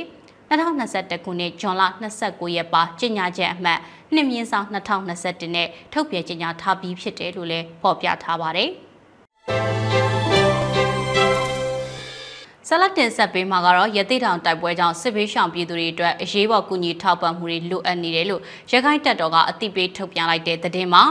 2021ခုနှစ်ဇွန်လ29ရက်ပါကြေညာချက်အမှတ်2မြင်းဆောင်2021နဲ့ထုတ်ပြန်ကြေညာထားပြီးဖြစ်တယ်လို့လည်းဖော်ပြထားပါတယ်။ ဆက်လက်တင်ဆက်ပေးမှာကတော့ရတိတောင်တိုက်ပွဲကြောင့်စစ်ဘေးရှောင်ပြည်သူတွေအတွက်အရေးပေါ်ကူညီထောက်ပံ့မှုတွေလိုအပ်နေတယ်လို့ရခိုင်တပ်တော်ကအသိပေးထုတ်ပြန်လိုက်တဲ့သတင်းမှာ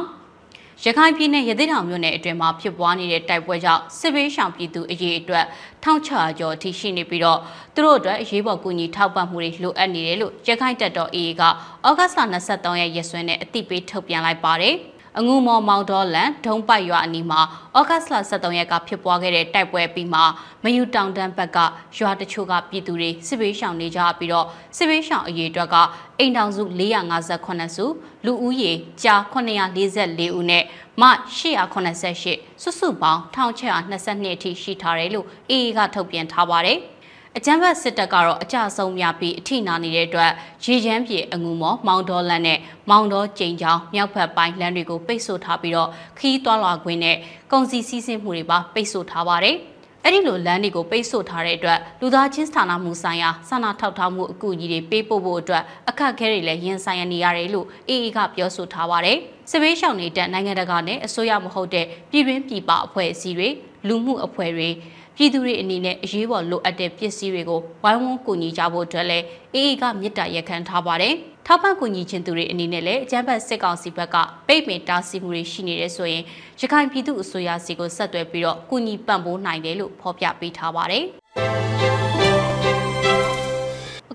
ရခိုင်ပြည်နယ်ရသေတောင်မြို့နယ်အတွင်းမှာဖြစ်ပွားနေတဲ့တိုက်ပွဲကြောင့်စစ်ဘေးရှောင်ပြည်သူအရေးအတွက်1600ကျော်ထိရှိနေပြီးတော့သူတို့အတွက်အရေးပေါ်ကူညီထောက်ပံ့မှုတွေလိုအပ်နေတယ်လို့ရခိုင်တပ်တော် AA ကဩဂတ်စ်လ23ရက်ရက်စွဲနဲ့အသိပေးထုတ်ပြန်လိုက်ပါတယ်။ အငူမော်မောင်တော်လန်ဒုံပိုက်ရွာအနီးမှာဩဂတ်စ်လ23ရက်ကဖြစ်ပွားခဲ့တဲ့တိုက်ပွဲပြီးမှမယူတောင်တန်းဘက်ကရွာတချို့ကပြည်သူတွေစစ်ဘေးရှောင်နေကြပြီးတော့စစ်ဘေးရှောင်အရေးအတွက်ကအိမ်တောင်စု458စုလူဦးရေကြား944ဦးနဲ့မ888စုစုပေါင်း1622အထိရှိထားတယ်လို့ AA ကထုတ်ပြန်ထားပါတယ်။ အကြမ်းဖက်စစ်တပ်ကတော့အကြဆုံးများပြီးအထိနာနေတဲ့အတွက်ရေချမ်းပြေအငူမော်မောင်တော်လန်နဲ့မောင်တော်ကျိန်ချောင်းမြောက်ဘက်ပိုင်းလမ်းတွေကိုပိတ်ဆို့ထားပြီးတော့ခီးသွွာလာခွင့်နဲ့ကုန်စည်စည်းစိမ်မှုတွေပါပိတ်ဆို့ထားပါတယ်။အဲ့ဒီလိုလမ်းတွေကိုပိတ်ဆို့ထားတဲ့အတွက်လူသားချင်းစာနာမှုဆိုင်ရာစာနာထောက်ထားမှုအကူအညီတွေပေးပို့ဖို့အတွက်အခက်အခဲတွေလည်းရင်ဆိုင်နေရတယ်လို့ AA ကပြောဆိုထားပါတယ်။စစ်ဘေးရှောင်နေတဲ့နိုင်ငံတကာနဲ့အစိုးရမဟုတ်တဲ့ပြည်တွင်းပြည်ပအဖွဲ့အစည်းတွေလူမှုအဖွဲ့တွေ ပြည်သူတွေအနေနဲ့အရေးပေါ်လိုအပ်တဲ့ပစ္စည်းတွေကိုဝိုင်းဝန်းကူညီကြဖို့အတွက်လည်းအေအေကမြစ်တာရက်ခံထားပါတယ်။ထောက်ပံ့ကူညီခြင်းသူတွေအနေနဲ့လည်းအကြမ်းဖက်စစ်ကောင်စီဘက်ကပိတ်ပင်တားဆီးမှုတွေရှိနေတဲ့ဆိုရင်ရခိုင်ပြည်သူအစိုးရစီကိုဆက်သွယ်ပြီးတော့ကူညီပံ့ပိုးနိုင်တယ်လို့ဖော်ပြပေးထားပါတယ်။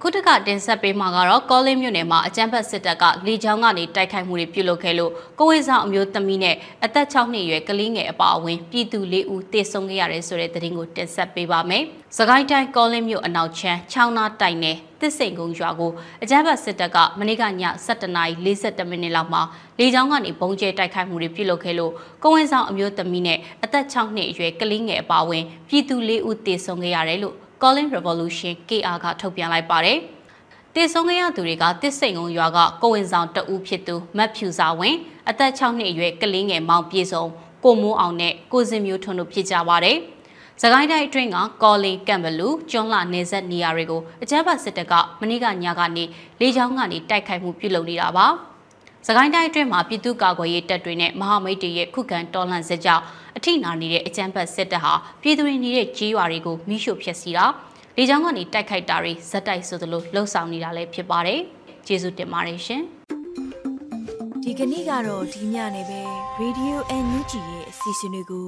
ခုတကတင်ဆက်ပေးမှာကတော့ကောလင်းမြို့နယ်မှာအကြမ်းဖက်စစ်တပ်ကလေကြောင်းကနေတိုက်ခိုက်မှုတွေပြုလုပ်ခဲ့လို့ကိုဝေဆောင်အမျိုးသမီးနဲ့အသက်6နှစ်အရွယ်ကလေးငယ်အပါအဝင်ပြည်သူ၄ဦးတေဆုံးခဲ့ရတယ်ဆိုတဲ့သတင်းကိုတင်ဆက်ပေးပါမယ်။စကိုင်းတိုင်းကောလင်းမြို့အနောက်ချမ်းချောင်းနာတိုင်နယ်တစ်စိန်ကုန်းရွာကိုအကြမ်းဖက်စစ်တပ်ကမနေ့ကည7:42မိနစ်လောက်မှာလေကြောင်းကနေပုံကျဲတိုက်ခိုက်မှုတွေပြုလုပ်ခဲ့လို့ကိုဝေဆောင်အမျိုးသမီးနဲ့အသက်6နှစ်အရွယ်ကလေးငယ်အပါအဝင်ပြည်သူ၄ဦးတေဆုံးခဲ့ရတယ်လို့ Calling Revolution KR ကထုတ်ပြန်လိုက်ပါတယ်။တည်ဆုံးခဲ့ရသူတွေကတစ်စိန်ကုန်းရွာကကိုဝင်ဆောင်တဦးဖြစ်သူမတ်ဖြူစာဝင်အသက်6နှစ်အရွယ်ကလေးငယ်မောင်ပြေဆုံးကိုမိုးအောင်နဲ့ကိုစင်မျိုးထွန်းတို့ဖြစ်ကြပါတယ်။စကိုင်းတိုင်းအတွင်းကကော်လင်ကံဘလူကျွန်းလာနေဆက်နေရာတွေကိုအကြမ်းဖက်စစ်တပ်ကမနေ့ကညကနေလေကြောင်းကနေတိုက်ခိုက်မှုပြုလုပ်နေတာပါ။ စကိုင်းတိုင်းအတွင်းမှာပြည်သူ့ကာကွယ်ရေးတပ်တွေနဲ့မဟာမိတ်တွေရဲ့ခုခံတော်လှန်စစ်ကြောင့်အထိနာနေတဲ့အကြမ်းဖက်စစ်တပ်ဟာပြည်သူတွေနေတဲ့ကြေးရွာတွေကိုမိရှို့ဖျက်ဆီးတာလေကြောင်းကနေတိုက်ခိုက်တာတွေဇက်တိုက်ဆိုသလိုလှုပ်ဆောင်နေတာလည်းဖြစ်ပါတယ်။ကျေးဇူးတင်ပါတယ်ရှင်။ဒီကနေ့ကတော့ဒီညနေပဲ Radio NUG ရဲ့အစီအစဉ်လေးကို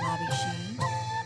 ။